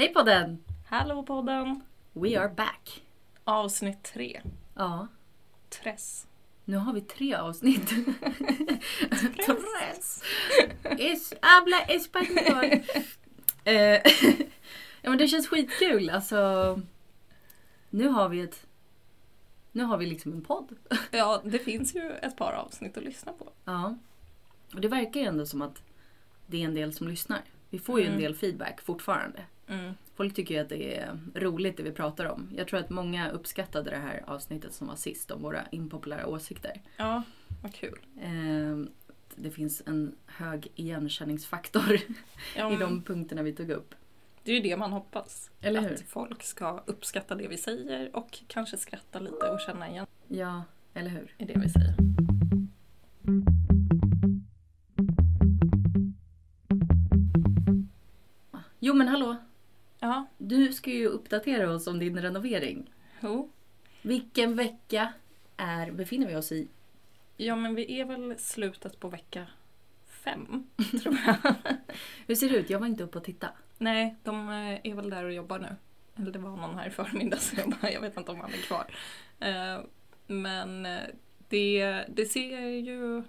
Hej podden! Hallå podden! We are back. Avsnitt tre. Ja, Tress. nu har vi tre avsnitt. Tres. Es habla español. Eh, ja men det känns skitkul. Alltså, nu har vi ett... Nu har vi liksom en podd. Ja, det finns ju ett par avsnitt att lyssna på. Ja. Och det verkar ju ändå som att det är en del som lyssnar. Vi får ju en Mm. del feedback fortfarande. Mm. Folk tycker ju att det är roligt det vi pratar om. Jag tror att många uppskattade det här avsnittet som var sist om våra impopulära åsikter. Ja, vad kul. Eh, Det finns en hög igenkänningsfaktor Ja, i de punkterna vi tog upp. Det är ju det man hoppas. Eller hur? Att folk ska uppskatta det vi säger och kanske skratta lite och känna igen Ja, eller hur? i det vi säger. Jo men hallå! Ja, Du ska ju uppdatera oss om din renovering. jo. Vilken vecka är, befinner vi oss i? Ja, men vi är väl slutet på vecka fem, tror jag. Hur ser det ut? Jag var inte uppe och titta. Nej, de eh, är väl där och jobbar nu. Eller det var någon här i förmiddag så jag, bara, jag vet inte om han är kvar. Eh, Men eh, det, det ser ju...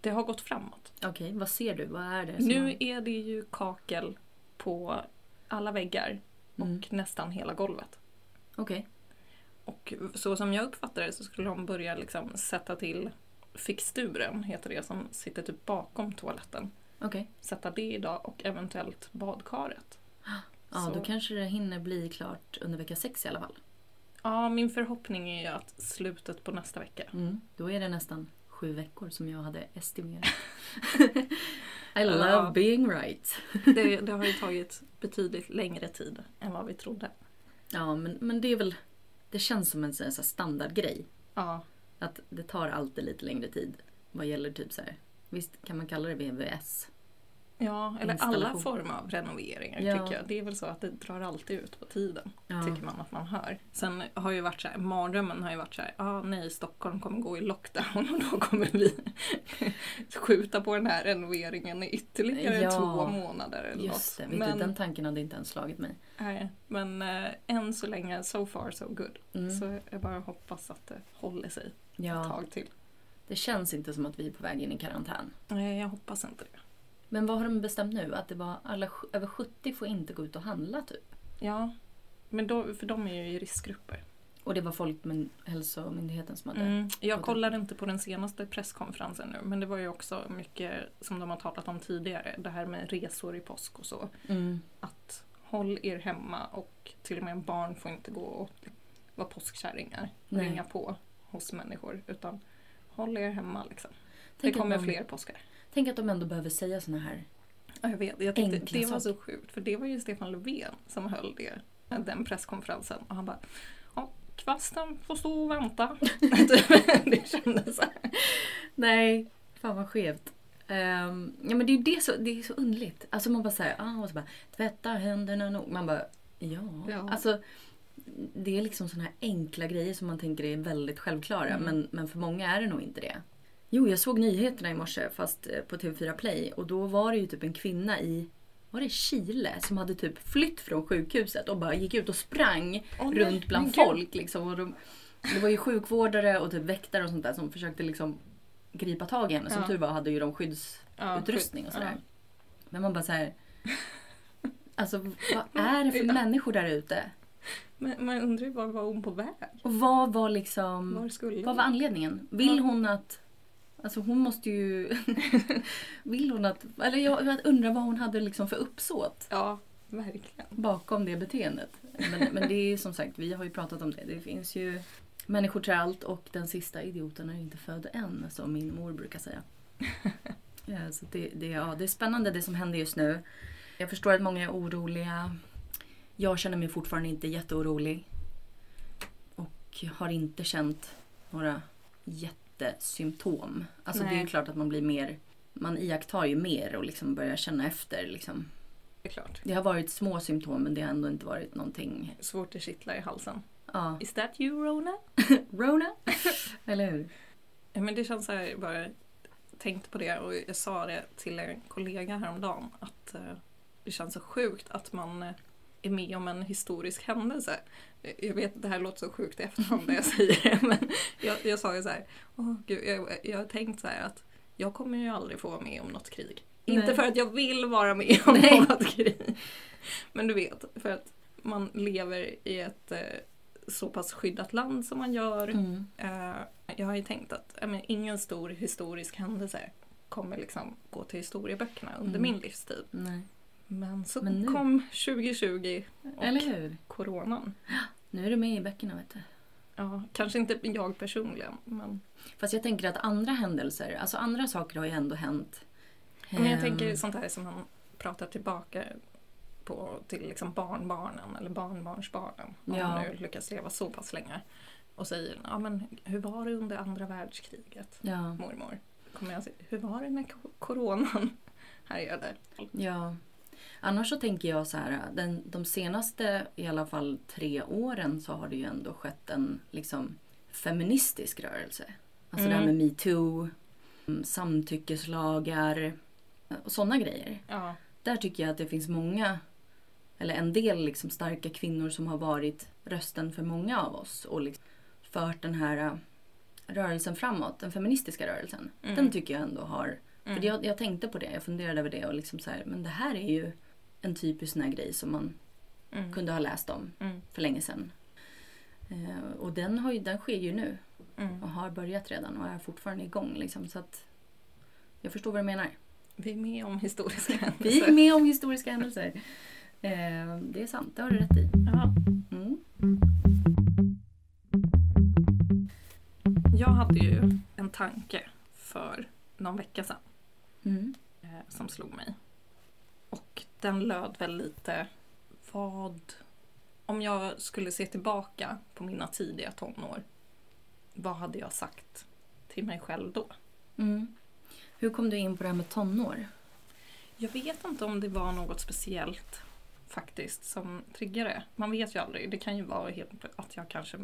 Det har gått framåt. Okej, vad ser du? Vad är det? Nu är det ju kakel på alla väggar och Mm. nästan hela golvet. Okej. Och så som jag uppfattar det så skulle de börja liksom sätta till fixturen, heter det, som sitter typ bakom toaletten. Okej. Sätta det idag och eventuellt badkaret. Ja, Så- då kanske det hinner bli klart under vecka sex i alla fall. Ja, min förhoppning är ju att slutet på nästa vecka. Mm. Då är det nästan sju veckor som jag hade estimerat. I love Ja. being right. Det, det har ju tagit betydligt längre tid än vad vi trodde. Ja, men, men det är väl... Det känns som en sån standardgrej. Ja, Att det tar alltid lite längre tid vad gäller typ så här. Visst kan man kalla det VVS? Ja eller alla former av renoveringar Ja. tycker jag. Det är väl så att det drar alltid ut på tiden. Ja. Tycker man att man hör. Sen har ju varit så här, mardrömmen har ju varit så här, ah, nej Stockholm kommer gå i lockdown och då kommer vi skjuta på den här renoveringen i ytterligare Ja. två månader eller Just det, något. vet Men, du, den tanken hade inte ens slagit mig. nej, men eh, än så länge, so far so good. Mm. Så jag bara hoppas att det håller sig ett tag till. det känns inte som att vi är på väg in i karantän. Nej, jag hoppas inte det. Men vad har de bestämt nu? Att det var alla över 70 får inte gå ut och handla typ? Ja, men då, för de är ju i riskgrupper. Och det var Folkhälsomyndigheten som hade... Mm. Jag kollade inte på den senaste presskonferensen nu men det var ju också mycket som de har talat om tidigare. Det här med resor i påsk och så. Mm. Att håll er hemma och till och med barn får inte gå och vara påskkärringar. Nej. Ringa på hos människor utan håll er hemma liksom. Tänk det kommer de, fler påskar. Tänk att de ändå behöver säga såna här... Ja, jag vet, jag tyckte Enkla det var saker. så sjukt för det var ju Stefan Löfven som höll det, den presskonferensen och han bara ja, kvasten får stå och vänta. det kändes så här. Nej, fan vad skevt. Ehm, ja men det är ju det, så, det är så underligt. Alltså man bara säger ah, och så bara tvätta händerna nog. Man bara ja. Ja. Alltså det är liksom såna här enkla grejer som man tänker är väldigt självklara. Mm. Men, men för många är det nog inte det. Jo, jag såg nyheterna i morse fast eh, på TV4 Play och då var det ju typ en kvinna i var det Chile som hade typ flytt från sjukhuset och bara gick ut och sprang nej, runt bland men folk. Liksom, och de, det var ju sjukvårdare och typ väktare och sånt där som försökte liksom gripa tag i henne. Som Ja. tur var hade ju de skyddsutrustning och sådär. ja. Men man bara så här. Alltså vad är det för Ja. människor där ute? Men man undrar ju var var hon på väg? Och vad var liksom... Var Vad var anledningen? Vill hon att... Alltså hon måste ju... vill hon att... Eller jag, jag undrar vad hon hade liksom för uppsåt Ja, verkligen. bakom det beteendet. Men, men det är som sagt, vi har ju pratat om det. Det finns ju människor till allt och den sista idioten är inte född än, som min mor brukar säga. Ja, så det, det, ja, det är spännande det som händer just nu. Jag förstår att många är oroliga. Jag känner mig fortfarande inte jätteorolig. Och har inte känt några jättesymptom. Alltså det är ju Nej. klart att man blir mer... Man iakttar ju mer och liksom börjar känna efter. Liksom. Det är klart. Det har varit små symptom men det har ändå inte varit någonting... Svårt att kittla i halsen. Ja. Is that you Rona? Rona? Eller hur? Ja, men det känns så här, bara tänkte på det och jag sa det till en kollega häromdagen att eh, det känns så sjukt att man eh, är med om en historisk händelse. Jag vet att det här låter så sjukt i efterhand när jag säger det men jag, jag sa ju så här, åh gud, jag, jag har tänkt så här att jag kommer ju aldrig få vara med om något krig. Nej. Inte för att jag vill vara med om Nej. något krig. Men du vet, för att man lever i ett eh, så pass skyddat land som man gör. Mm. Eh, jag har ju tänkt att men, ingen stor historisk händelse kommer liksom gå till historieböckerna under Mm. min livstid. Nej. Men så Men nu- kom 2020 och Eller hur? coronan. Nu är du med i böckerna vet du. Ja, kanske inte jag personligen, men, Fast jag tänker att andra händelser, alltså andra saker har ju ändå hänt. men jag Ehm, tänker sånt här som man pratar tillbaka på till liksom barnbarnen eller barnbarnsbarnen. Om Ja. man nu lyckas leva så pass länge. Och säger, ja men hur var det under andra världskriget? Ja, mormor. Kommer jag säga, hur var det när coronan härjade? ja. Annars så tänker jag så här, den, de senaste i alla fall tre åren så har det ju ändå skett en liksom feministisk rörelse. Alltså det här Mm. med metoo, mm, samtyckeslagar och sådana grejer. Ja. Där tycker jag att det finns många, eller en del liksom starka kvinnor som har varit rösten för många av oss och liksom fört den här äh, rörelsen framåt, den feministiska rörelsen. Mm. Den tycker jag ändå har... Mm. För jag, jag tänkte på det, jag funderade över det och liksom så här, men det här är ju en typisk sån här grej som man Mm. kunde ha läst om Mm. för länge sedan. Eh, och den, har ju, den sker ju nu Mm. och har börjat redan och är fortfarande igång. Liksom, så att jag förstår vad du menar. Vi är med om historiska Vi är händelser. med om historiska händelser. Eh, det är sant, det har du rätt i. Ja. Mm. Jag hade ju en tanke för någon vecka sedan Mm. eh, som slog mig. Och den löd väl lite vad... Om jag skulle se tillbaka på mina tidiga tonår, vad hade jag sagt till mig själv då? Mm. Hur kom du in på det här med tonår? Jag vet inte om det var något speciellt faktiskt som triggade. Man vet ju aldrig. Det kan ju vara helt, att jag kanske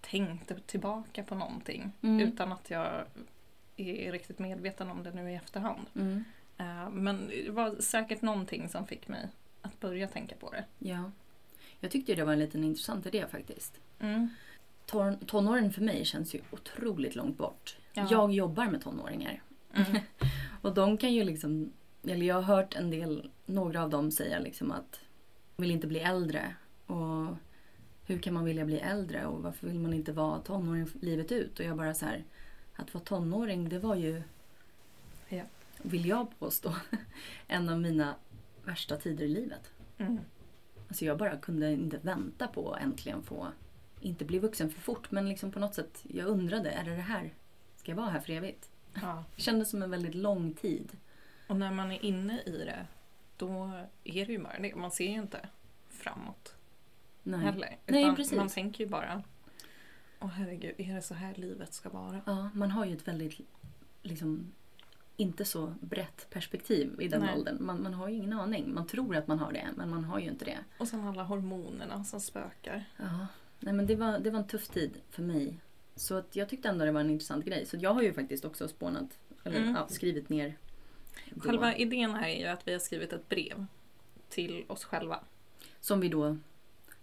tänkte tillbaka på någonting Mm. utan att jag är riktigt medveten om det nu i efterhand. Mm. Eh, Men det var säkert någonting som fick mig att börja tänka på det. Ja. Jag tyckte det var en liten intressant idé faktiskt. Mm. Ton, tonåren för mig känns ju otroligt långt bort. Ja. Jag jobbar med tonåringar. Mm. Och de kan ju liksom, eller jag har hört en del, några av dem säga liksom att de vill inte bli äldre. Och hur kan man vilja bli äldre och varför vill man inte vara tonåring livet ut? Och jag bara så här, att vara tonåring det var ju, Ja. vill jag påstå, en av mina värsta tider i livet. Mm. Alltså jag bara kunde inte vänta på att äntligen få, inte bli vuxen för fort men liksom på något sätt, jag undrade, är det det här? Ska jag vara här för evigt? Ja. Det kändes som en väldigt lång tid. Och när man är inne i det, då är det ju bara det. Man ser ju inte framåt Nej. heller. Nej, precis. Man tänker ju bara, åh herregud, är det så här livet ska vara? Ja, man har ju ett väldigt, liksom, inte så brett perspektiv i den Nej. åldern. Man, man har ju ingen aning. Man tror att man har det, men man har ju inte det. Och sen alla hormonerna som spökar. Ja. Nej, men det var, det var en tuff tid för mig. Så att jag tyckte ändå det var en intressant grej. Så jag har ju faktiskt också spånat, eller Mm. ja, skrivit ner. då, Själva idén här är ju att vi har skrivit ett brev till oss själva. Som vi då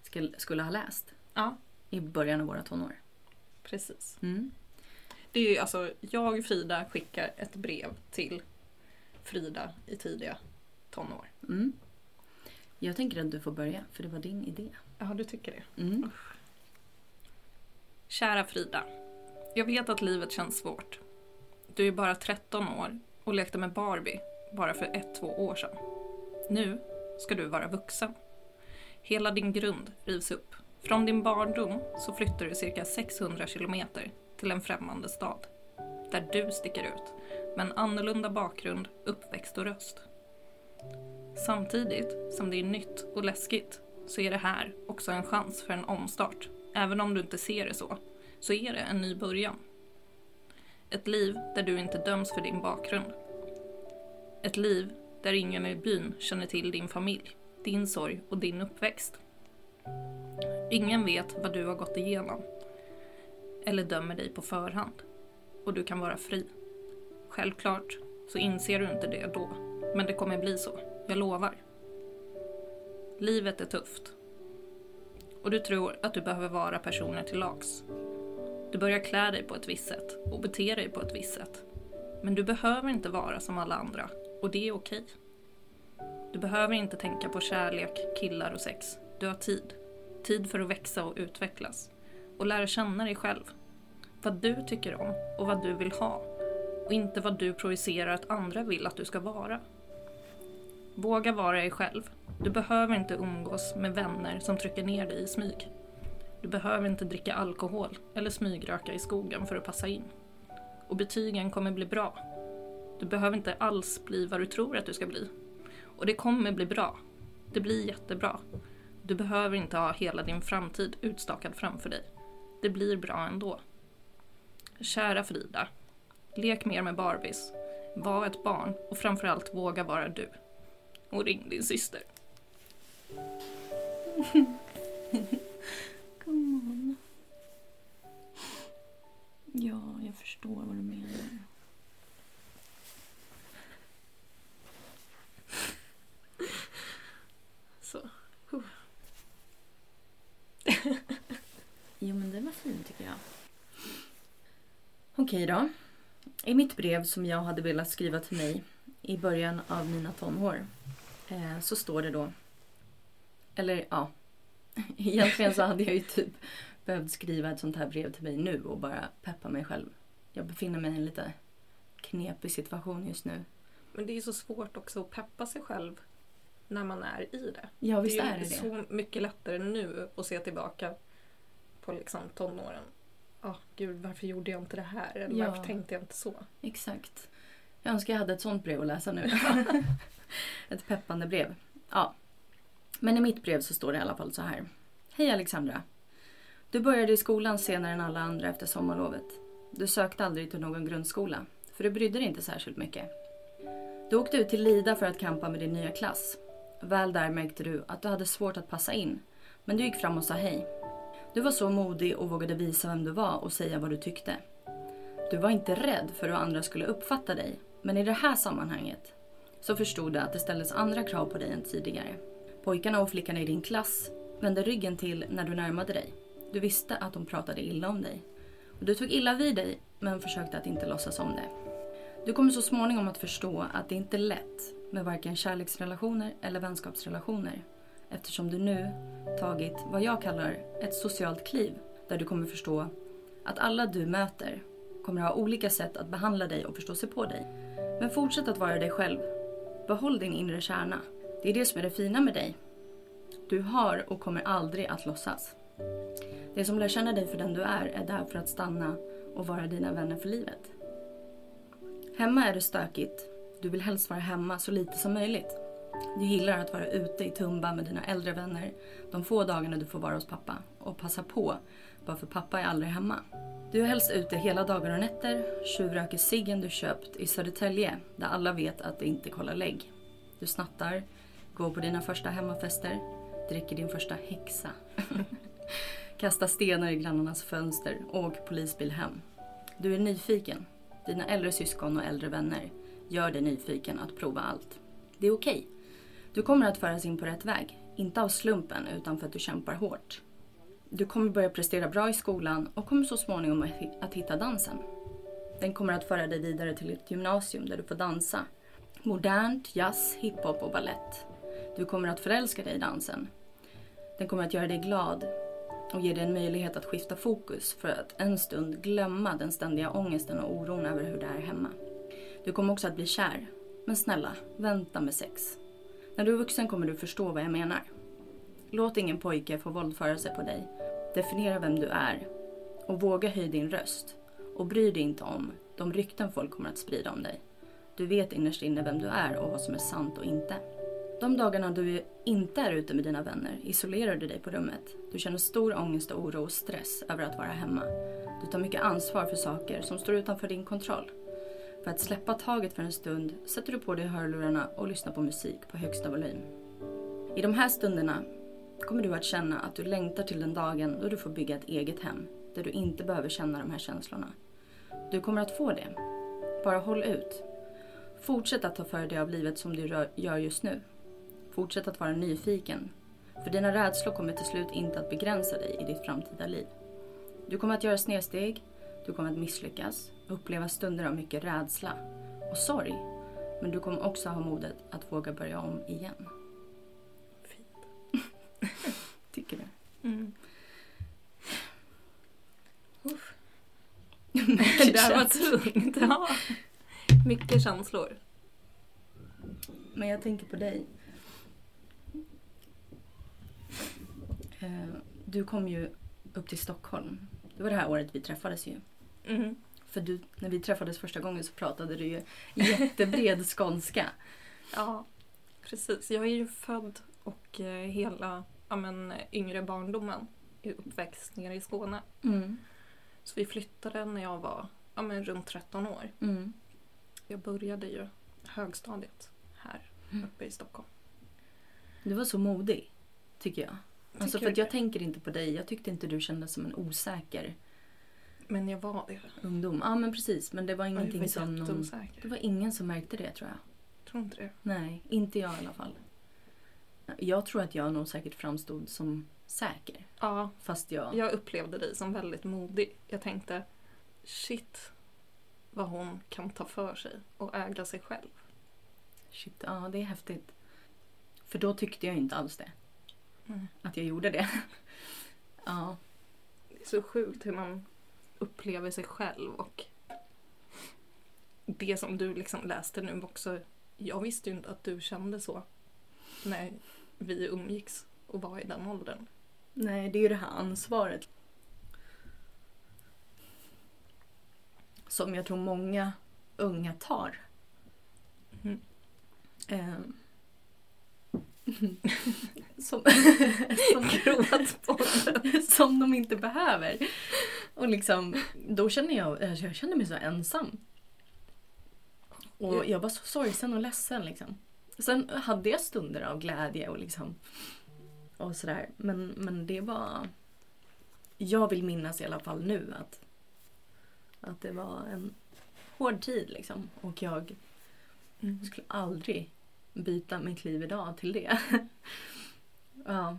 skulle, skulle ha läst Ja, i början av våra tonår. Precis. Mm. Det är alltså, jag Frida skickar ett brev till Frida i tidiga tonår. Mm. Jag tänker att du får börja, för det var din idé. Ja, du tycker det. Mm. Kära Frida. Jag vet att livet känns svårt. Du är bara 13 år och lekte med Barbie bara för ett, två år sedan. Nu ska du vara vuxen. Hela din grund rivs upp. Från din barndom så flyttar du cirka 600 kilometer till en främmande stad. Där du sticker ut med en annorlunda bakgrund, uppväxt och röst. Samtidigt som det är nytt och läskigt så är det här också en chans för en omstart. Även om du inte ser det så, så är det en ny början. Ett liv där du inte döms för din bakgrund. Ett liv där ingen i byn känner till din familj, din sorg och din uppväxt. Ingen vet vad du har gått igenom eller dömer dig på förhand och du kan vara fri. Självklart så inser du inte det då, men det kommer bli så. Jag lovar. Livet är tufft. Och du tror att du behöver vara personer till lags. Du börjar klä dig på ett visst sätt och bete dig på ett visst sätt. Men du behöver inte vara som alla andra och det är okej. Du behöver inte tänka på kärlek, killar och sex. Du har tid. Tid för att växa och utvecklas. Och lära känna dig själv. Vad du tycker om och vad du vill ha. Och inte vad du projicerar att andra vill att du ska vara. Våga vara dig själv. Du behöver inte umgås med vänner som trycker ner dig i smyg. Du behöver inte dricka alkohol eller smygröka i skogen för att passa in. Och betygen kommer bli bra. Du behöver inte alls bli vad du tror att du ska bli. Och det kommer bli bra. Det blir jättebra. Du behöver inte ha hela din framtid utstakad framför dig. Det blir bra ändå. Kära Frida. Lek mer med Barbies. Var ett barn och framförallt våga vara du. Och ring din syster. Come on. Ja, jag förstår vad du menar. Jo, men den var fin tycker jag. Okej då. I mitt brev som jag hade velat skriva till mig i början av mina tonår eh, så står det då... Eller ja, egentligen så hade jag ju typ behövt skriva ett sånt här brev till mig nu och bara peppa mig själv. Jag befinner mig i en lite knepig situation just nu. Men det är ju så svårt också att peppa sig själv när man är i det. Ja, visst det är är det så mycket lättare nu att se tillbaka på liksom tonåren. Ja, gud varför gjorde jag inte det här? Eller Ja. varför tänkte jag inte så? Exakt. Jag önskar jag hade ett sånt brev att läsa nu. ett peppande brev. Ja. Men i mitt brev så står det i alla fall så här. Hej Alexandra. Du började i skolan senare än alla andra efter sommarlovet. Du sökte aldrig till någon grundskola, för du brydde dig inte särskilt mycket. Du åkte ut till Lida för att kampa med din nya klass. Väl där märkte du att du hade svårt att passa in, men du gick fram och sa hej. Du var så modig och vågade visa vem du var och säga vad du tyckte. Du var inte rädd för hur andra skulle uppfatta dig, men i det här sammanhanget så förstod du att det ställdes andra krav på dig än tidigare. Pojkarna och flickorna i din klass vände ryggen till när du närmade dig. Du visste att de pratade illa om dig. Och du tog illa vid dig, men försökte att inte låtsas om det. Du kommer så småningom att förstå att det inte är lätt med varken kärleksrelationer eller vänskapsrelationer eftersom du nu tagit vad jag kallar ett socialt kliv där du kommer förstå att alla du möter kommer ha olika sätt att behandla dig och förstå sig på dig. Men fortsätt att vara dig själv. Behåll din inre kärna. Det är det som är det fina med dig. Du har och kommer aldrig att låtsas. Det som lär känna dig för den du är är där för att stanna och vara dina vänner för livet. Hemma är det stökigt. Du vill helst vara hemma så lite som möjligt. Du gillar att vara ute i Tumba med dina äldre vänner de få dagarna du får vara hos pappa och passa på, bara för pappa är aldrig hemma. Du är helst ute hela dagar och nätter, tjuvröker ciggen du köpt i Södertälje där alla vet att det inte kollar lägg. Du snattar, går på dina första hemmafester, dricker din första häxa. Kastar stenar i grannarnas fönster och åker polisbil hem. Du är nyfiken. Dina äldre syskon och äldre vänner gör dig nyfiken att prova allt. Det är okej. Du kommer att föras in på rätt väg. Inte av slumpen utan för att du kämpar hårt. Du kommer börja prestera bra i skolan och kommer så småningom att att hitta dansen. Den kommer att föra dig vidare till ett gymnasium där du får dansa. Modernt, jazz, hiphop och ballett. Du kommer att förälska dig i dansen. Den kommer att göra dig glad och ge dig en möjlighet att skifta fokus för att en stund glömma den ständiga ångesten och oron över hur det är hemma. Du kommer också att bli kär. Men snälla, vänta med sex. När du är vuxen kommer du förstå vad jag menar. Låt ingen pojke få våldföra sig på dig. Definiera vem du är. Och våga höja din röst. Och bry dig inte om de rykten folk kommer att sprida om dig. Du vet innerst inne vem du är och vad som är sant och inte. De dagarna du inte är ute med dina vänner isolerar du dig på rummet. Du känner stor ångest och oro och stress över att vara hemma. Du tar mycket ansvar för saker som står utanför din kontroll. För att släppa taget för en stund sätter du på dig hörlurarna och lyssnar på musik på högsta volym. I de här stunderna kommer du att känna att du längtar till den dagen då du får bygga ett eget hem där du inte behöver känna de här känslorna. Du kommer att få det. Bara håll ut. Fortsätt att ta för dig av livet som du gör just nu. Fortsätt att vara nyfiken. För dina rädslor kommer till slut inte att begränsa dig i ditt framtida liv. Du kommer att göra snedsteg, du kommer att misslyckas, uppleva stunder av mycket rädsla och sorg. Men du kommer också ha modet att våga börja om igen. Fint. Tycker du? Mm. Uff. Det där var tungt. Ja. Mycket känslor. Men jag tänker på dig. Eh, Du kom ju upp till Stockholm. Det var det här året vi träffades ju. Mm. För du, när vi träffades första gången så pratade du ju jättebred skånska. Ja, precis. Jag är ju född och eh, hela ja, men, yngre barndomen är uppväxt nere i Skåne. Mm. Så vi flyttade när jag var ja, men, runt 13 år. Mm. Jag började ju högstadiet här Mm. uppe i Stockholm. Du var så modig, tycker jag. Alltså Tycker för att du jag tänker inte på dig. Jag tyckte inte du kändes som en osäker Men jag var det. ungdom. Ja men precis. Men det var Jag ingenting som någon... Det var ingen som märkte det tror jag. Tror inte det. Nej, inte jag i alla fall. Jag tror att jag nog säkert framstod som säker. Ja, Fast jag... jag upplevde dig som väldigt modig. Jag tänkte shit vad hon kan ta för sig och äga sig själv. Shit, ja det är häftigt. För då tyckte jag inte alls det. Mm. Att jag gjorde det. ja. Det är så sjukt hur man upplever sig själv och det som du liksom läste nu också. Jag visste ju inte att du kände så när vi umgicks och var i den åldern. Nej, det är ju det här ansvaret. Som jag tror många unga tar. Mm. Ehm. som, som, som de inte behöver. Och liksom, då känner jag, alltså jag känner mig så ensam. Och jag var så sorgsen och ledsen liksom. Sen hade jag stunder av glädje och liksom och sådär. Men, men det var... Jag vill minnas i alla fall nu att, att det var en hård tid liksom. Och jag Mm. skulle aldrig byta mitt liv idag till det. ja.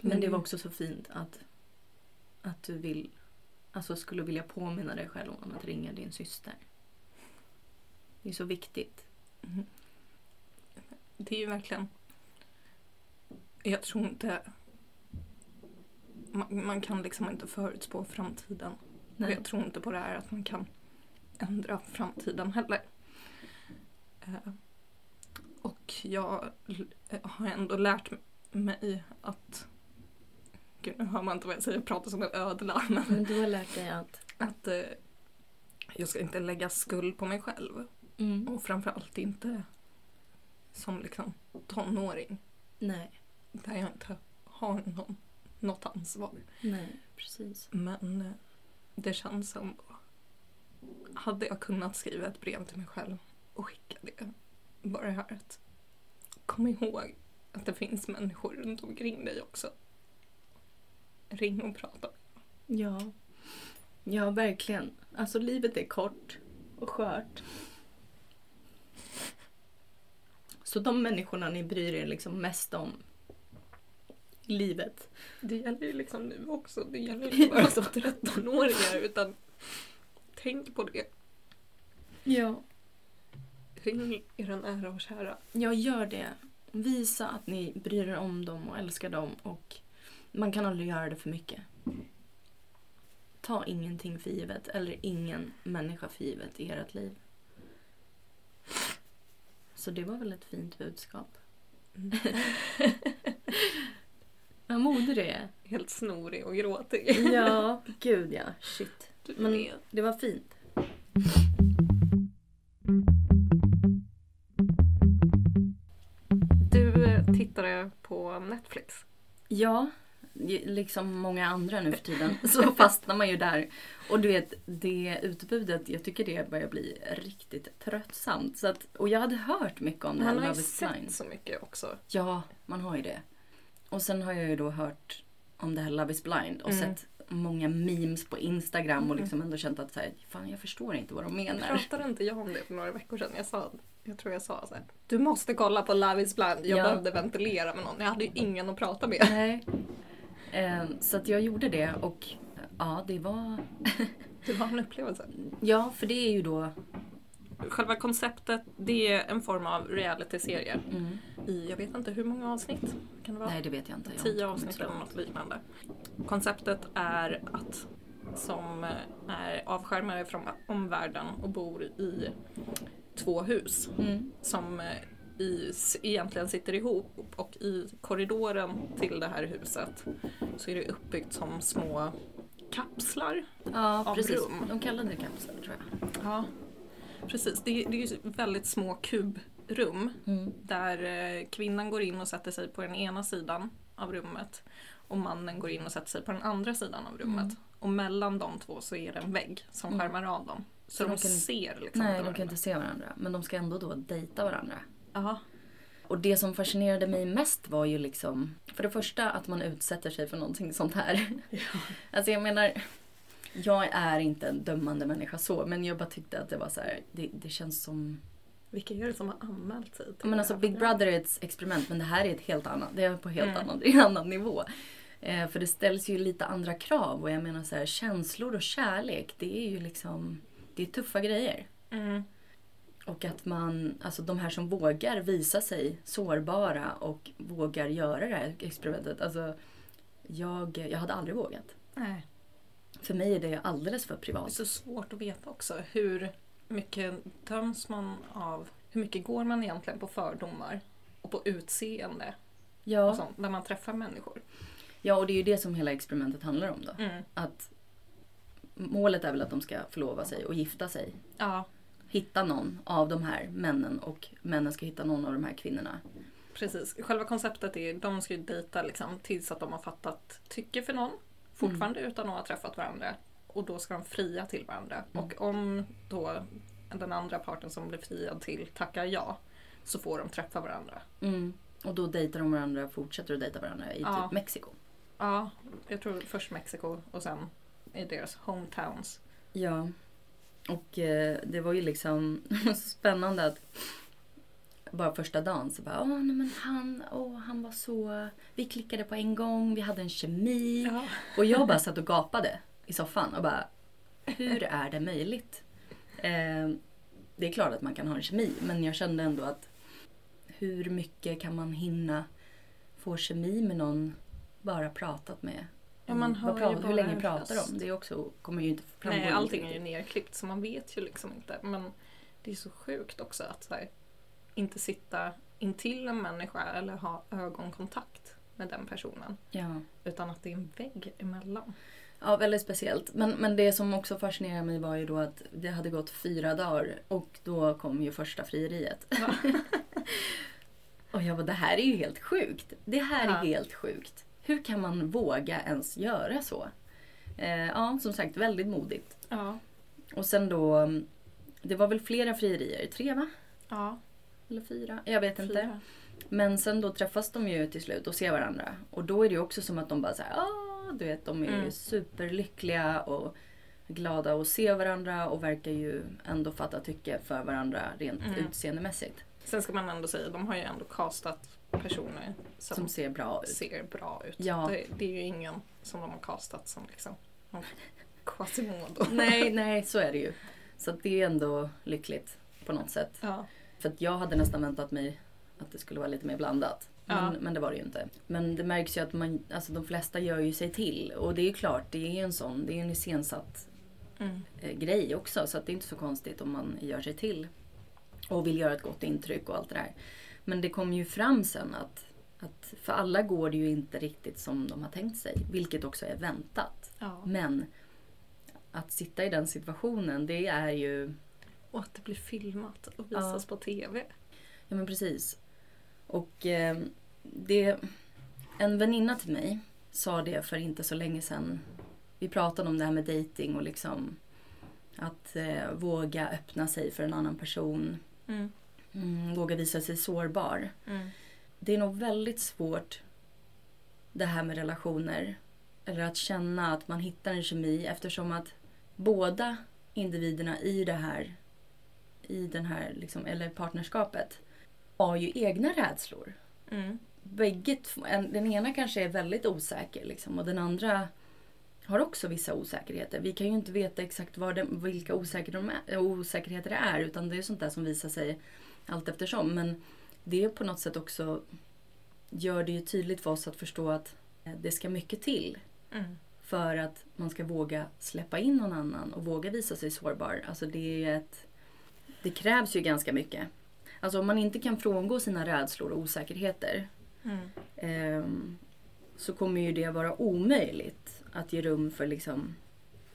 Men det var också så fint att, att du vill, alltså skulle vilja påminna dig själv om att ringa din syster. Det är så viktigt. Mm. Det är ju verkligen... Jag tror inte... Man, man kan liksom inte förutspå framtiden. Och Nej. jag tror inte på det här att man kan ändra framtiden heller. Eh, Och jag har ändå lärt mig att... Gud, nu hör man inte vad jag säger, jag pratar som en ödla. Men Men du har lärt dig att... att eh, jag ska inte lägga skuld på mig själv. Mm. Och framförallt inte som liksom tonåring. Nej. Där jag inte har någon, något ansvar. Nej, precis. Men eh, det känns som... Hade jag kunnat skriva ett brev till mig själv och skicka det. Bara det här att kom ihåg att det finns människor runt omkring dig också. Ring och prata. Ja. Ja, verkligen. Alltså livet är kort och skört. Så de människorna ni bryr er liksom mest om i livet. Det gäller ju liksom nu också. Det gäller ju inte bara som 13-åringar utan tänk på det. Ja. Ring era nära och kära. Jag gör det. Visa att ni bryr er om dem och älskar dem och man kan aldrig göra det för mycket. Ta ingenting för givet eller ingen människa för givet i ert liv. Så det var väl ett fint budskap. Mm. Vad modig du är. Helt snorig och gråtig. Ja, gud ja. Shit. Men det var fint. Du eh, tittade på Netflix. Ja, liksom många andra nu för tiden så fastnar man ju där. Och du vet, det utbudet, jag tycker det börjar bli riktigt tröttsamt. Så att, och jag hade hört mycket om det här Man har ju sett så mycket också. Ja, man har ju det. Och sen har jag ju då hört om det här Love is blind och Mm. sett många memes på Instagram och Mm. liksom ändå känt att så här, fan jag förstår inte vad de menar. Pratade inte jag om det för några veckor sedan? Jag sa Jag tror jag sa så här. Du måste kolla på Love is blind. Jag Ja. behövde ventilera med någon. Jag hade ju ingen att prata med. Nej. Eh, så att jag gjorde det och ja, det var... Det var en upplevelse. Ja, för det är ju då... Själva konceptet, det är en form av realityserie. Mm. I, jag vet inte hur många avsnitt. Kan det vara? Nej, det vet jag inte. Jag Tio avsnitt eller något liknande. Konceptet är att som är avskärmade från omvärlden och bor i två hus Mm. som eh, i, egentligen sitter ihop och i korridoren till det här huset så är det uppbyggt som små kapslar. Ja, Av precis. rum. De kallade det kapslar, tror jag. Ja, precis. Det, är- det är ju väldigt små kubrum Mm. där eh, kvinnan går in och sätter sig på den ena sidan av rummet och mannen går in och sätter sig på den andra sidan av rummet. Mm. Och mellan de två så är det en vägg som Mm. skärmar av dem. Så, Så de, de kan- ser liksom Nej, de kan inte se varandra. Men de ska ändå då dejta varandra. Ja. Och det som fascinerade mig mest var ju liksom, för det första att man utsätter sig för någonting sånt här. Alltså jag menar, jag är inte en dömande människa så, men jag bara tyckte att det var så här, det, det känns som... Vilka är det som har anmält sig Men alltså Big? Brother är ett experiment, men det här är ett helt annat, det är på helt Mm. annan, en annan nivå. Eh, för det ställs ju lite andra krav och jag menar så här, känslor och kärlek, det är ju liksom, det är tuffa grejer. Mm. Och att man, alltså de här som vågar visa sig sårbara och vågar göra det här experimentet. Alltså, jag, jag hade aldrig vågat. Nej. För mig är det alldeles för Det är privat. så svårt att veta också hur mycket döms man av, hur mycket går man egentligen på fördomar och på utseende och Ja, sånt när man träffar människor. ja, och det är ju det som hela experimentet handlar om då. Mm. Att målet är väl att de ska förlova sig och gifta sig. Ja, Hitta någon av de här männen och männen ska hitta någon av de här kvinnorna. precis. Själva konceptet är att de ska ju dejta liksom, tills att de har fattat tycke för någon. Fortfarande utan att ha träffat varandra. Och då ska de fria till varandra. Mm. Och om då den andra parten som blir friad till tackar ja så får de träffa varandra. Mm. Och då dejtar de varandra, fortsätter att dejta varandra i Ja. typ Mexiko. Ja, jag tror först Mexiko och sen i deras hometowns. Ja. Och eh, det var ju liksom så spännande att bara första dagen så bara, åh nej men han, åh han var så, vi klickade på en gång, vi hade en kemi. Ja. Och jag bara satt och gapade i soffan och bara, hur är det möjligt? Eh, det är klart att man kan ha en kemi, men jag kände ändå att hur mycket kan man hinna få kemi med någon bara pratat med? Ja, man Mm, hör vad ju pratar, hur länge pratar de? Det är också, kommer ju inte framgå. Nej, allting är ju nerklippt så man vet ju liksom inte. Men det är så sjukt också att här, inte sitta intill en människa eller ha ögonkontakt med den personen. Ja. Utan att det är en vägg emellan. ja, väldigt speciellt. Men, men det som också fascinerade mig var ju då att det hade gått fyra dagar och då kom ju första frieriet. Ja. Och jag bara, det här är ju helt sjukt. Det här Ja. är helt sjukt. Hur kan man våga ens göra så? Eh, ja, som sagt, väldigt modigt. Ja. Och sen då, det var väl flera frierier, tre va? ja Eller fyra? Jag vet inte. fyra. Men sen då träffas de ju till slut och ser varandra. Och då är det ju också som att de bara såhär, ah, du vet, de är ju Mm. superlyckliga och glada att se varandra och verkar ju ändå fatta tycke för varandra rent Mm. utseendemässigt. Sen ska man ändå säga, de har ju ändå castat personer som, Som ser bra ut. ser bra ut. Ja. Det, det är ju ingen som de har castat som liksom Quasimodo. nej, nej, så är det ju. Så det är ändå lyckligt på något sätt. Ja. För att jag hade nästan väntat mig att det skulle vara lite mer blandat. Men, Ja. men det var det ju inte. Men det märks ju att man, alltså de flesta gör ju sig till. Och det är ju klart, det är en sån, det är en iscensatt Mm. eh, grej också. Så att det är inte så konstigt om man gör sig till. Och vill göra ett gott intryck och allt det där. Men det kommer ju fram sen att, att för alla går det ju inte riktigt som de har tänkt sig. Vilket också är väntat. Ja. Men att sitta i den situationen, det är ju... Och att det blir filmat och visas på TV. Ja men precis. Och eh, det... En väninna till mig sa det för inte så länge sedan. Vi pratade om det här med dating och liksom att eh, våga öppna sig för en annan person. Mm. Mm, våga visa sig sårbar. Mm. Det är nog väldigt svårt det här med relationer. Eller att känna att man hittar en kemi eftersom att båda individerna i det här i den här, liksom, eller partnerskapet, har ju egna rädslor. Mm. Bägge, den ena kanske är väldigt osäker liksom, och den andra har också vissa osäkerheter. Vi kan ju inte veta exakt det, vilka osäker de är, osäkerheter det är utan det är sånt där som visar sig allt eftersom. Men det på något sätt också gör det ju tydligt för oss att förstå att eh, det ska mycket till Mm. för att man ska våga släppa in någon annan och våga visa sig sårbar. Alltså det är ett... Det krävs ju ganska mycket. Alltså om man inte kan frångå sina rädslor och osäkerheter Mm. ehm, så kommer ju det vara omöjligt att ge rum för liksom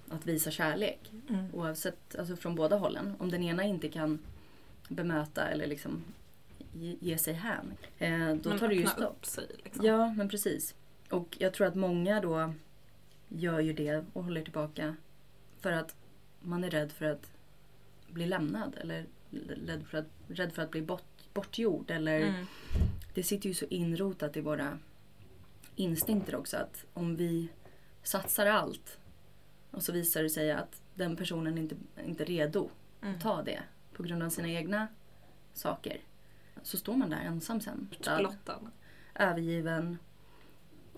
att visa kärlek. Mm. Oavsett, alltså från båda hållen. Om den ena inte kan bemöta eller liksom ge, sig hän. Eh, då Men tar det ju stopp. sig liksom. Ja, men precis. Och jag tror att många då gör ju det och håller tillbaka för att man är rädd för att bli lämnad eller rädd för att, rädd för att bli bort, bortgjord. Eller Mm. Det sitter ju så inrotat i våra instinkter också att om vi satsar allt och så visar det sig att den personen inte inte är redo Mm. att ta det på grund av sina egna saker. Så står man där ensam sen. Död Blottad. övergiven.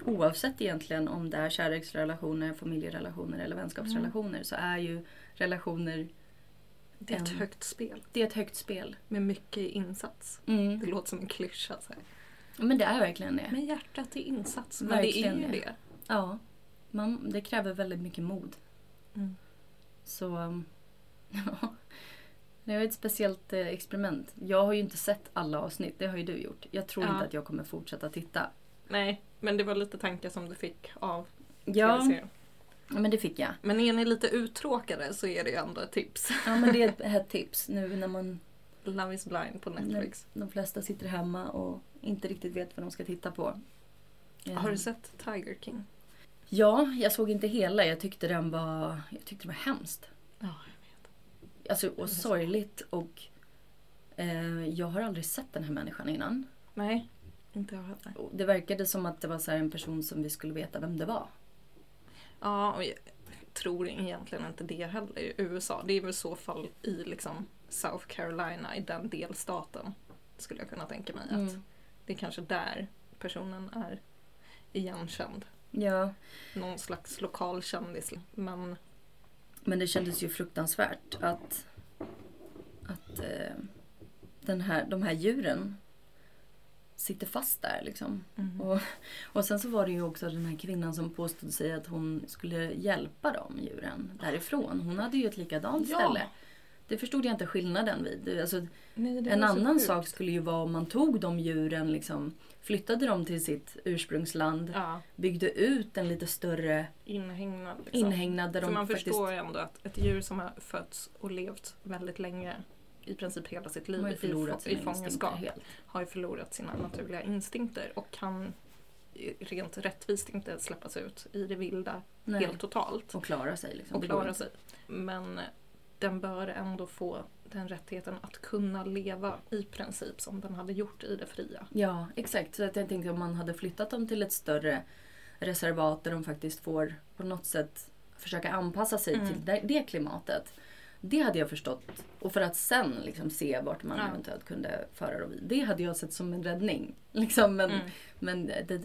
Oavsett egentligen om det är kärleksrelationer, familjerelationer eller vänskapsrelationer så är ju relationer, Det är ett högt spel det är ett högt spel. med mycket insats. Mm. Det låter som en klyscha. Så här. Men det är verkligen det. Men hjärtat är insats. Men Verkligen det är ju det. Ja, man, det kräver väldigt mycket mod. Mm. Så ja, det är ett speciellt eh, experiment. Jag har ju inte sett alla avsnitt, det har ju du gjort. Jag tror Ja. inte att jag kommer fortsätta titta. Nej, men det var lite tankar som du fick av Ja, men det fick jag. Men är ni lite uttråkade så är det ju ett tips. Ja, men det är ett, ett tips nu när man Love is blind på Netflix. De flesta sitter hemma och inte riktigt vet vad de ska titta på. Eh, Har du sett Tiger King? Ja, jag såg inte hela. Jag tyckte den var, jag tyckte det var hemskt. Ja, jag. Alltså, och så. sorgligt. Och eh, jag har aldrig sett den här människan innan. Nej, inte jag heller. Det verkade som att det var så här en person som vi skulle veta vem det var. Ja, och jag tror egentligen inte det heller i USA. Det är väl i så fall i liksom South Carolina, i den delstaten. Skulle jag kunna tänka mig att Mm. det är kanske där personen är igenkänd. Ja, Någon slags lokal kändis. Men men det kändes ju fruktansvärt att, att eh, den här, de här djuren sitter fast där liksom. mm. Och, och sen så var det ju också den här kvinnan som påstod sig att hon skulle hjälpa de djuren därifrån. Hon hade ju ett likadant Ja. ställe. Det förstod jag inte skillnaden vid. Alltså, Nej, en annan sak skulle ju vara om man tog de djuren, liksom, flyttade dem till sitt ursprungsland, Ja, byggde ut en lite större inhägnad. Liksom. inhägnad där För de man faktiskt... förstår ändå att ett djur som har fötts och levt väldigt länge, i princip hela sitt liv i, i fångenskap, har ju förlorat sina naturliga instinkter och kan rent rättvist inte släppas ut i det vilda Nej. helt totalt Och klara sig. Liksom. och klara sig. Men den bör ändå få den rättigheten att kunna leva i princip som den hade gjort i det fria. Ja, exakt. Så att jag tänkte om man hade flyttat dem till ett större reservat där de faktiskt får på något sätt försöka anpassa sig Mm. till det, det klimatet. Det hade jag förstått. Och för att sen liksom se vart man Ja. eventuellt kunde föra dem vid. Det hade jag sett som en räddning. Liksom, men Mm. men det,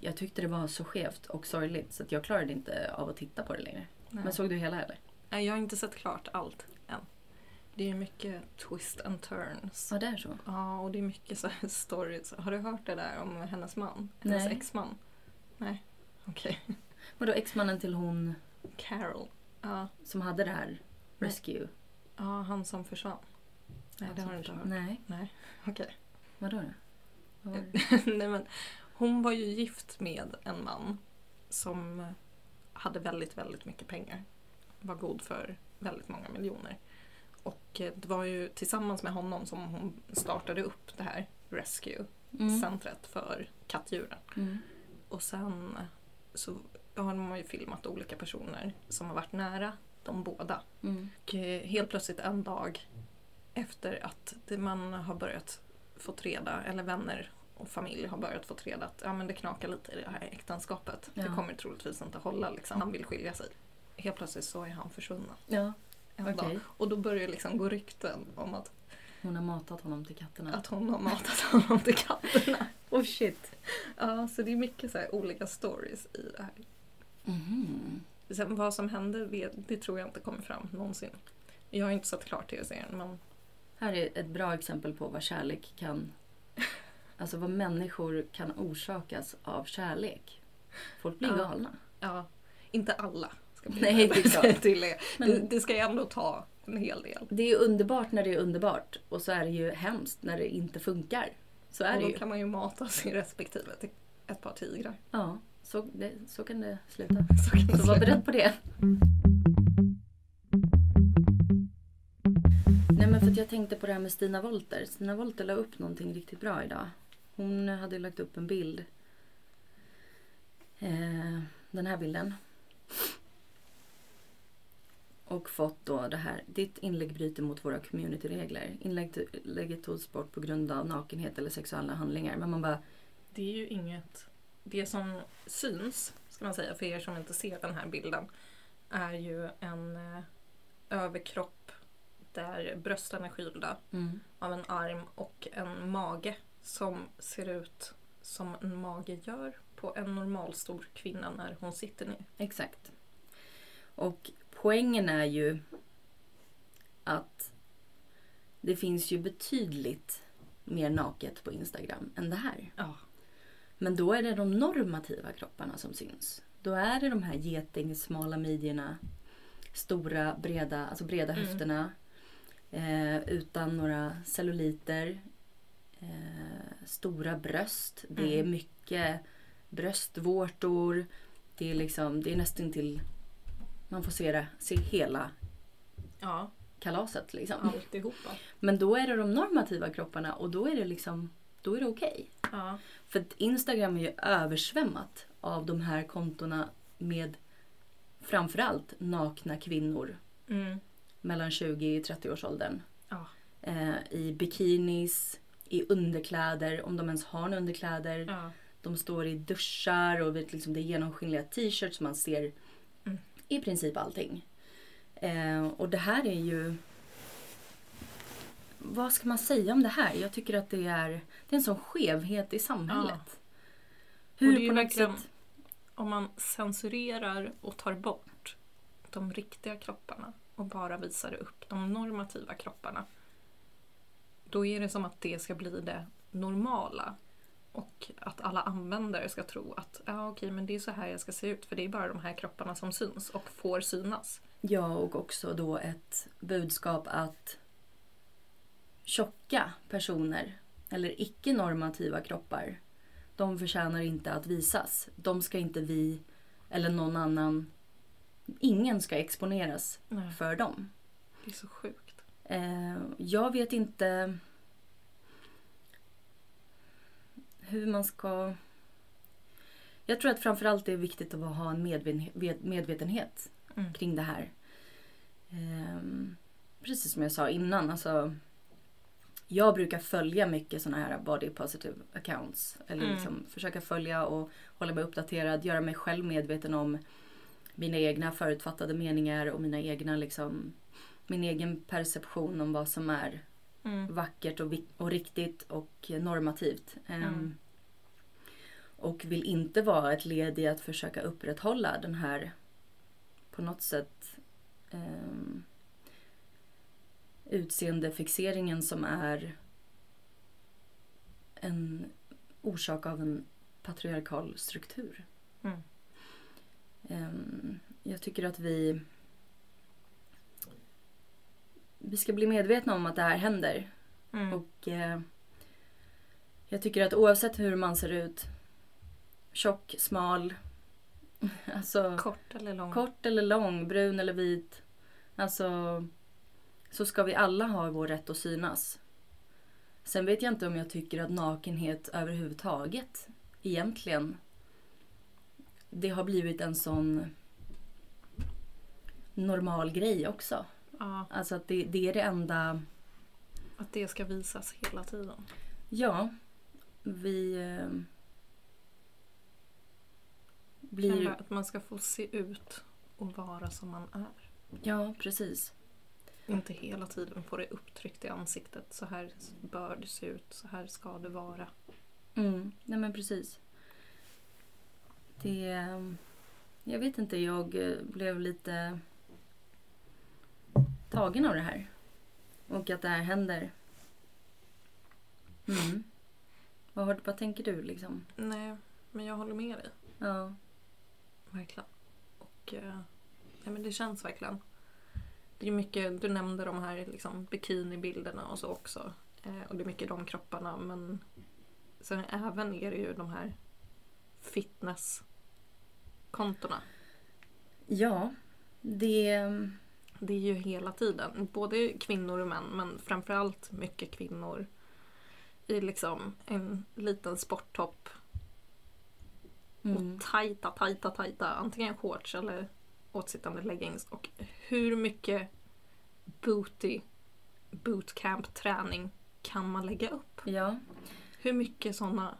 jag tyckte det var så skevt och sorgligt så att jag klarade inte av att titta på det längre. Nej. Men såg du hela eller? Nej, jag har inte sett klart allt än. Det är mycket twist and turns. Ja, det är så. Ja, och det är mycket så här stories. Har du hört det där om hennes man? Hennes Nej. exman? Nej, okej. Vadå exmannen till hon Carol. Ja, som hade det här rescue? ja, han som försvann. Nej, det har du inte hört. Nej, Nej, okej. vadå då? Vad var det? Nej, men hon var ju gift med en man som hade väldigt, väldigt mycket pengar. Var god för väldigt många miljoner. Och eh, det var ju tillsammans med honom som hon startade upp det här Rescue-centret för kattdjuren. Mm. Och sen så har man ju filmat olika personer som har varit nära de båda. Mm. Och eh, helt plötsligt en dag efter att det man har börjat fått reda, eller vänner och familj har börjat få reda att ja, men det knakar lite i det här äktenskapet. Det Ja. kommer troligtvis inte hålla. Liksom. Han vill skilja sig. Helt plötsligt så är han försvunnen. Ja. en dag. Och då börjar det liksom gå rykten om att, Hon har matat honom till katterna. att hon har matat honom till katterna. Oh shit. Ja, så det är mycket så olika stories i det här. Mhm. Sen vad som hände, det tror jag inte kommer fram någonsin. Jag har inte sett klart tv-serien men Här är ett bra exempel på vad kärlek kan... Alltså vad människor kan orsakas av kärlek. Folk blir Ja. galna. ja, inte alla. Ska bli Nej, det är klart. till det. Men- det. Det ska ju ändå ta en hel del. Det är underbart när det är underbart och så är det ju hemskt när det inte funkar. Så är Och det då ju. kan man ju mata sin respektive till ett par tigrar. Ja, så, det, så kan det sluta. Så kan det Så var sluta. beredd på det. Nej men för att jag tänkte på det här med Stina Wolter. Stina Wolter la upp någonting riktigt bra idag. Hon hade lagt upp en bild. Eh, den här bilden. Och fått då det här. Ditt inlägg bryter mot våra communityregler. Inlägg- Inlägget togs bort på grund av nakenhet eller sexuella handlingar. Men man bara, Det är ju inget... Det som syns, ska man säga, för er som inte ser den här bilden, är ju en eh, överkropp där brösten är skylda mm, av en arm och en mage som ser ut som en mage gör på en normalstor kvinna när hon sitter ner. Exakt. Och poängen är ju att det finns ju betydligt mer naket på Instagram än det här. Ja. Men då är det de normativa kropparna som syns. Då är det de här getingsmala midjorna, stora breda, alltså breda Mm. höfterna eh, utan några celluliter, eh, stora bröst. Det är Mm. mycket bröstvårtor. Det är liksom, det är nästan till man får se det, se hela Ja, kalaset liksom. alltihopa. Men då är det de normativa kropparna och då är det liksom, då är det okej. Ja. För Instagram är ju översvämmat av de här kontona med framförallt nakna kvinnor Mm. mellan 20 och 30 års åldern. Ja. Eh, I bikinis, i underkläder, om de ens har några underkläder. Ja. De står i duschar och liksom det är genomskinliga t-shirts man ser. I princip allting. Eh, och det här är ju... Vad ska man säga om det här? Jag tycker att det är, det är en sån skevhet i samhället. Och Hur på något sätt... Om man censurerar och tar bort de riktiga kropparna och bara visar upp de normativa kropparna. Då är det som att det ska bli det normala. Och att alla användare ska tro att ja, okej, men det är så här jag ska se ut för det är bara de här kropparna som syns och får synas. Ja, och också då ett budskap att tjocka personer eller icke-normativa kroppar, de förtjänar inte att visas. De ska inte vi eller någon annan, ingen ska exponeras Nej. för dem. Det är så sjukt. Eh, jag vet inte hur man ska... Jag tror att framförallt det är viktigt att ha en medveten- medvetenhet Mm. kring det här. Ehm, precis som jag sa innan, alltså, jag brukar följa mycket såna här body positive accounts. Eller Mm. liksom försöka följa och hålla mig uppdaterad, göra mig själv medveten om mina egna förutfattade meningar och mina egna liksom, min egen perception om vad som är Mm. vackert och, och riktigt och normativt. Mm. Och vill inte vara ett led i att försöka upprätthålla den här på något sätt um, utseendefixeringen som är en orsak av en patriarkal struktur. Mm. Ehm, jag tycker att vi vi ska bli medvetna om att det här händer Mm. och eh, jag tycker att oavsett hur man ser ut, tjock, smal, alltså Kort eller lång? kort eller lång, brun eller vit, alltså så ska vi alla ha vår rätt att synas. Sen vet jag inte om jag tycker att nakenhet överhuvudtaget egentligen det har blivit en sån normal grej också. Ja, Alltså att det, det är det enda att det ska visas hela tiden. Ja, vi eh, blir... Att man ska få se ut och vara som man är. Ja, precis. Inte hela tiden få det upptryckt i ansiktet. Så här bör det se ut, så här ska det vara. Mm, nej men precis. Det... ehm, Jag vet inte, jag eh, blev lite tagen av det här. Och att det här händer. Mm. Vad, har, vad tänker du liksom? Nej, men jag håller med dig. Ja. Verkligen. Och eh, nej, men det känns verkligen. Det är mycket, du nämnde de här liksom, bikinibilderna och så också. Eh, och det är mycket de kropparna men sen även är det ju de här fitnesskontona. Ja, det... Det är ju hela tiden, både kvinnor och män men framförallt mycket kvinnor i liksom en liten sporttopp Mm. och tajta, tajta, tajta antingen shorts eller åtsittande leggings och hur mycket booty bootcamp-träning kan man lägga upp? Ja. Hur mycket sådana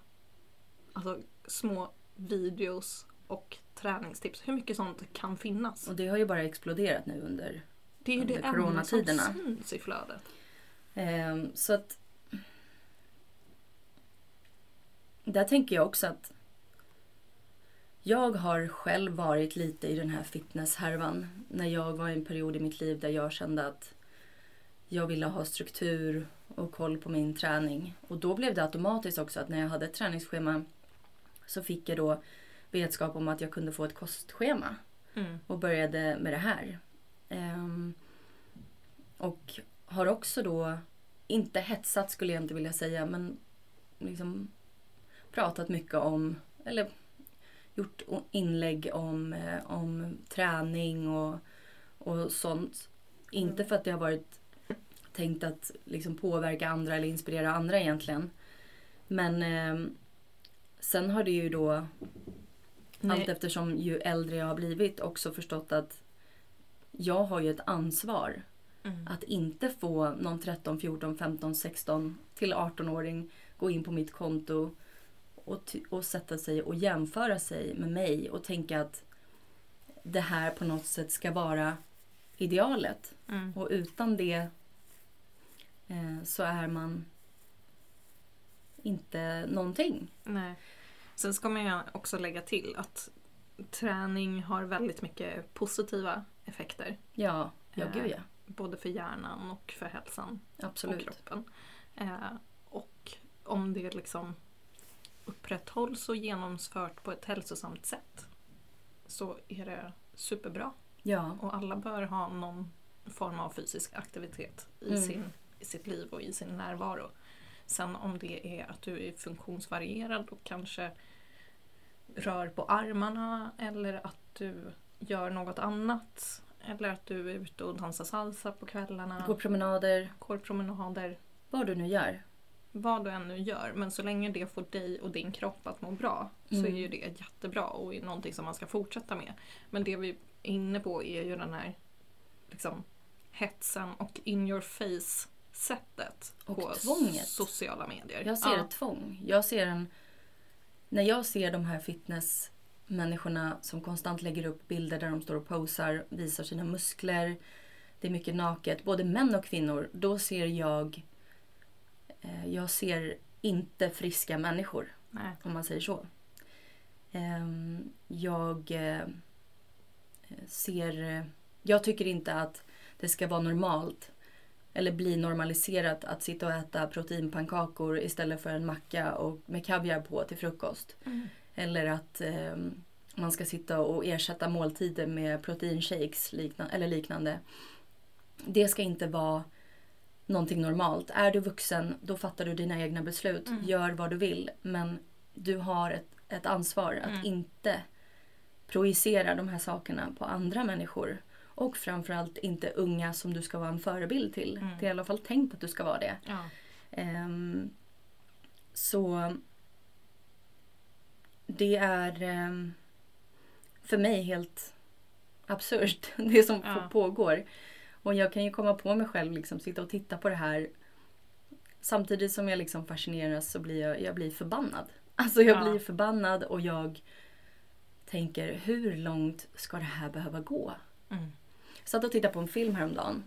alltså, små videos och träningstips, hur mycket sånt kan finnas? Och det har ju bara exploderat nu under... Det är ju det under ämne som syns i flödet. ehm, så att... Där tänker jag också att jag har själv varit lite i den här fitnesshärvan när jag var i en period i mitt liv där jag kände att jag ville ha struktur och koll på min träning. Och då blev det automatiskt också att när jag hade ett träningsschema så fick jag då vetskap om att jag kunde få ett kostschema Mm. och började med det här. Ehm, och har också då, inte hetsat skulle jag inte vilja säga, men liksom pratat mycket om, eller gjort inlägg om, eh, om träning och, och sånt. Inte för att det har varit tänkt att liksom påverka andra eller inspirera andra egentligen. Men ehm, sen har det ju då Nej. allt eftersom ju äldre jag har blivit också förstått att jag har ju ett ansvar Mm. att inte få någon 13, 14, 15, 16 till 18-åring gå in på mitt konto och, och sätta sig och jämföra sig med mig och tänka att det här på något sätt ska vara idealet. Mm. Och utan det eh, så är man inte någonting. Nej. Sen ska man ju också lägga till att träning har väldigt mycket positiva effekter. Ja, ja Eh, gud ja. Både för hjärnan och för hälsan och Absolut. kroppen. Eh, och om det liksom upprätthålls och genomfört på ett hälsosamt sätt så är det superbra. Ja, Och alla bör ha någon form av fysisk aktivitet i, Mm. sin, i sitt liv och i sin närvaro. Sen om det är att du är funktionsvarierad och kanske rör på armarna eller att du gör något annat. Eller att du är ute och dansar salsa på kvällarna, på promenader, går promenader. vad du nu gör. Vad du än nu gör, men så länge det får dig och din kropp att må bra så Mm. är ju det jättebra och är någonting som man ska fortsätta med. Men det vi är inne på är ju den här liksom, hetsen och in your face sättet Och på tvånget. sociala medier. Jag ser ja. ett tvång. Jag ser en... När jag ser de här fitnessmänniskorna som konstant lägger upp bilder där de står och posar, visar sina muskler. Det är mycket naket, både män och kvinnor. Då ser jag... Eh, jag ser inte friska människor, Nej. om man säger så. Ehm, jag eh, ser... eh, Jag tycker inte att det ska vara normalt eller bli normaliserat att sitta och äta proteinpannkakor istället för en macka och med kaviar på till frukost. Mm. Eller att eh, man ska sitta och ersätta måltider med proteinshakes likna- eller liknande. Det ska inte vara någonting normalt. Är du vuxen, då fattar du dina egna beslut. Mm. Gör vad du vill. Men du har ett, ett ansvar att Mm. inte projicera de här sakerna på andra människor. Och framförallt inte unga som du ska vara en förebild till. Mm. Det är i alla fall tänkt att du ska vara det. Ja. Ehm, så det är ehm, för mig helt absurt det som Ja. pågår. Och jag kan ju komma på mig själv liksom sitta och titta på det här. Samtidigt som jag liksom fascineras så blir jag, jag blir förbannad. Alltså jag Ja. blir förbannad och jag tänker hur långt ska det här behöva gå? Mm. satt och tittade på en film häromdagen.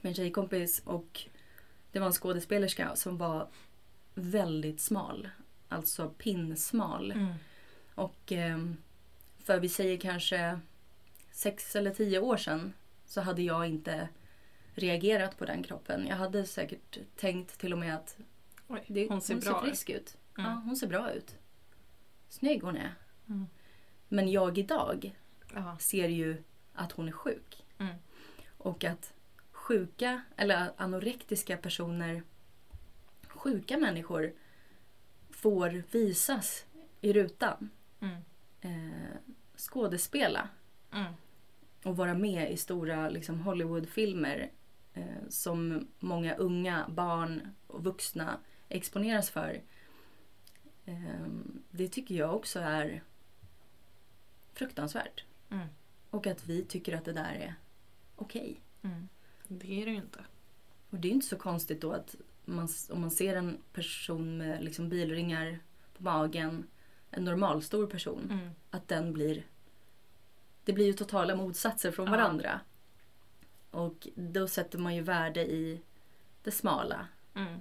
med en tjejkompis och det var en skådespelerska som var väldigt smal. Alltså pinsmal. Mm. Och eh, för vi säger kanske sex eller tio år sedan så hade jag inte reagerat på den kroppen. Jag hade säkert tänkt till och med att Oj, det, hon ser bra ut. frisk ut. Mm. Ja, hon ser bra ut. Snygg hon är. Mm. Men jag idag Ja. ser ju att hon är sjuk. Mm. Och att sjuka eller anorektiska personer, sjuka människor får visas i rutan. Mm. Eh, skådespela Mm. Och vara med i stora liksom, Hollywoodfilmer eh, som många unga, barn och vuxna exponeras för. Eh, det tycker jag också är fruktansvärt. Mm. Och att vi tycker att det där är okej. Mm. Det är det ju inte. Och det är inte så konstigt då att man, om man ser en person med liksom bilringar på magen, en normalstor person, Mm. att den blir... Det blir ju totala motsatser från varandra. Och då sätter man ju värde i det smala. Mm.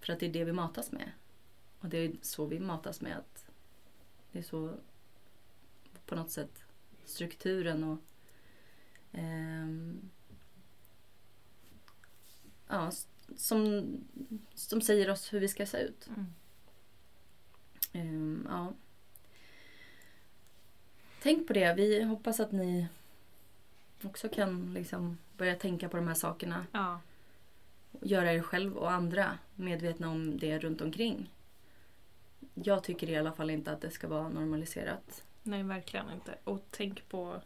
För att det är det vi matas med. Och det är så vi matas med att det är så på något sätt strukturen och ehm, ja, som, som säger oss hur vi ska se ut. Mm. Ehm, ja. Tänk på det. Vi hoppas att ni också kan liksom börja tänka på de här sakerna. Ja. Och göra er själv och andra medvetna om det runt omkring. Jag tycker i alla fall inte att det ska vara normaliserat. Nej, verkligen inte. Och tänk på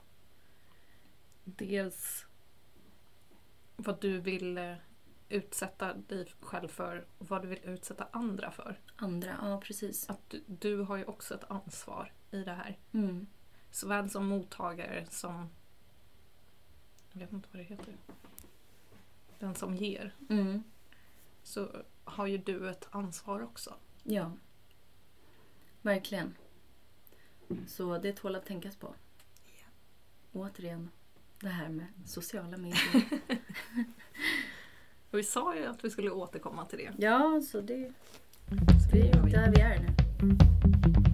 dels vad du vill eh, utsätta dig själv för och vad du vill utsätta andra för. Andra, ja precis. Att du, du har ju också ett ansvar i det här. Mm. Såväl som mottagare som... Jag vet inte vad det heter. Den som ger. Mm. Så har ju du ett ansvar också. Ja. Verkligen. Så det tål att tänkas på. Återigen, det här med sociala medier. Och vi sa ju att vi skulle återkomma till det. ja, så det, Så det är där vi är nu.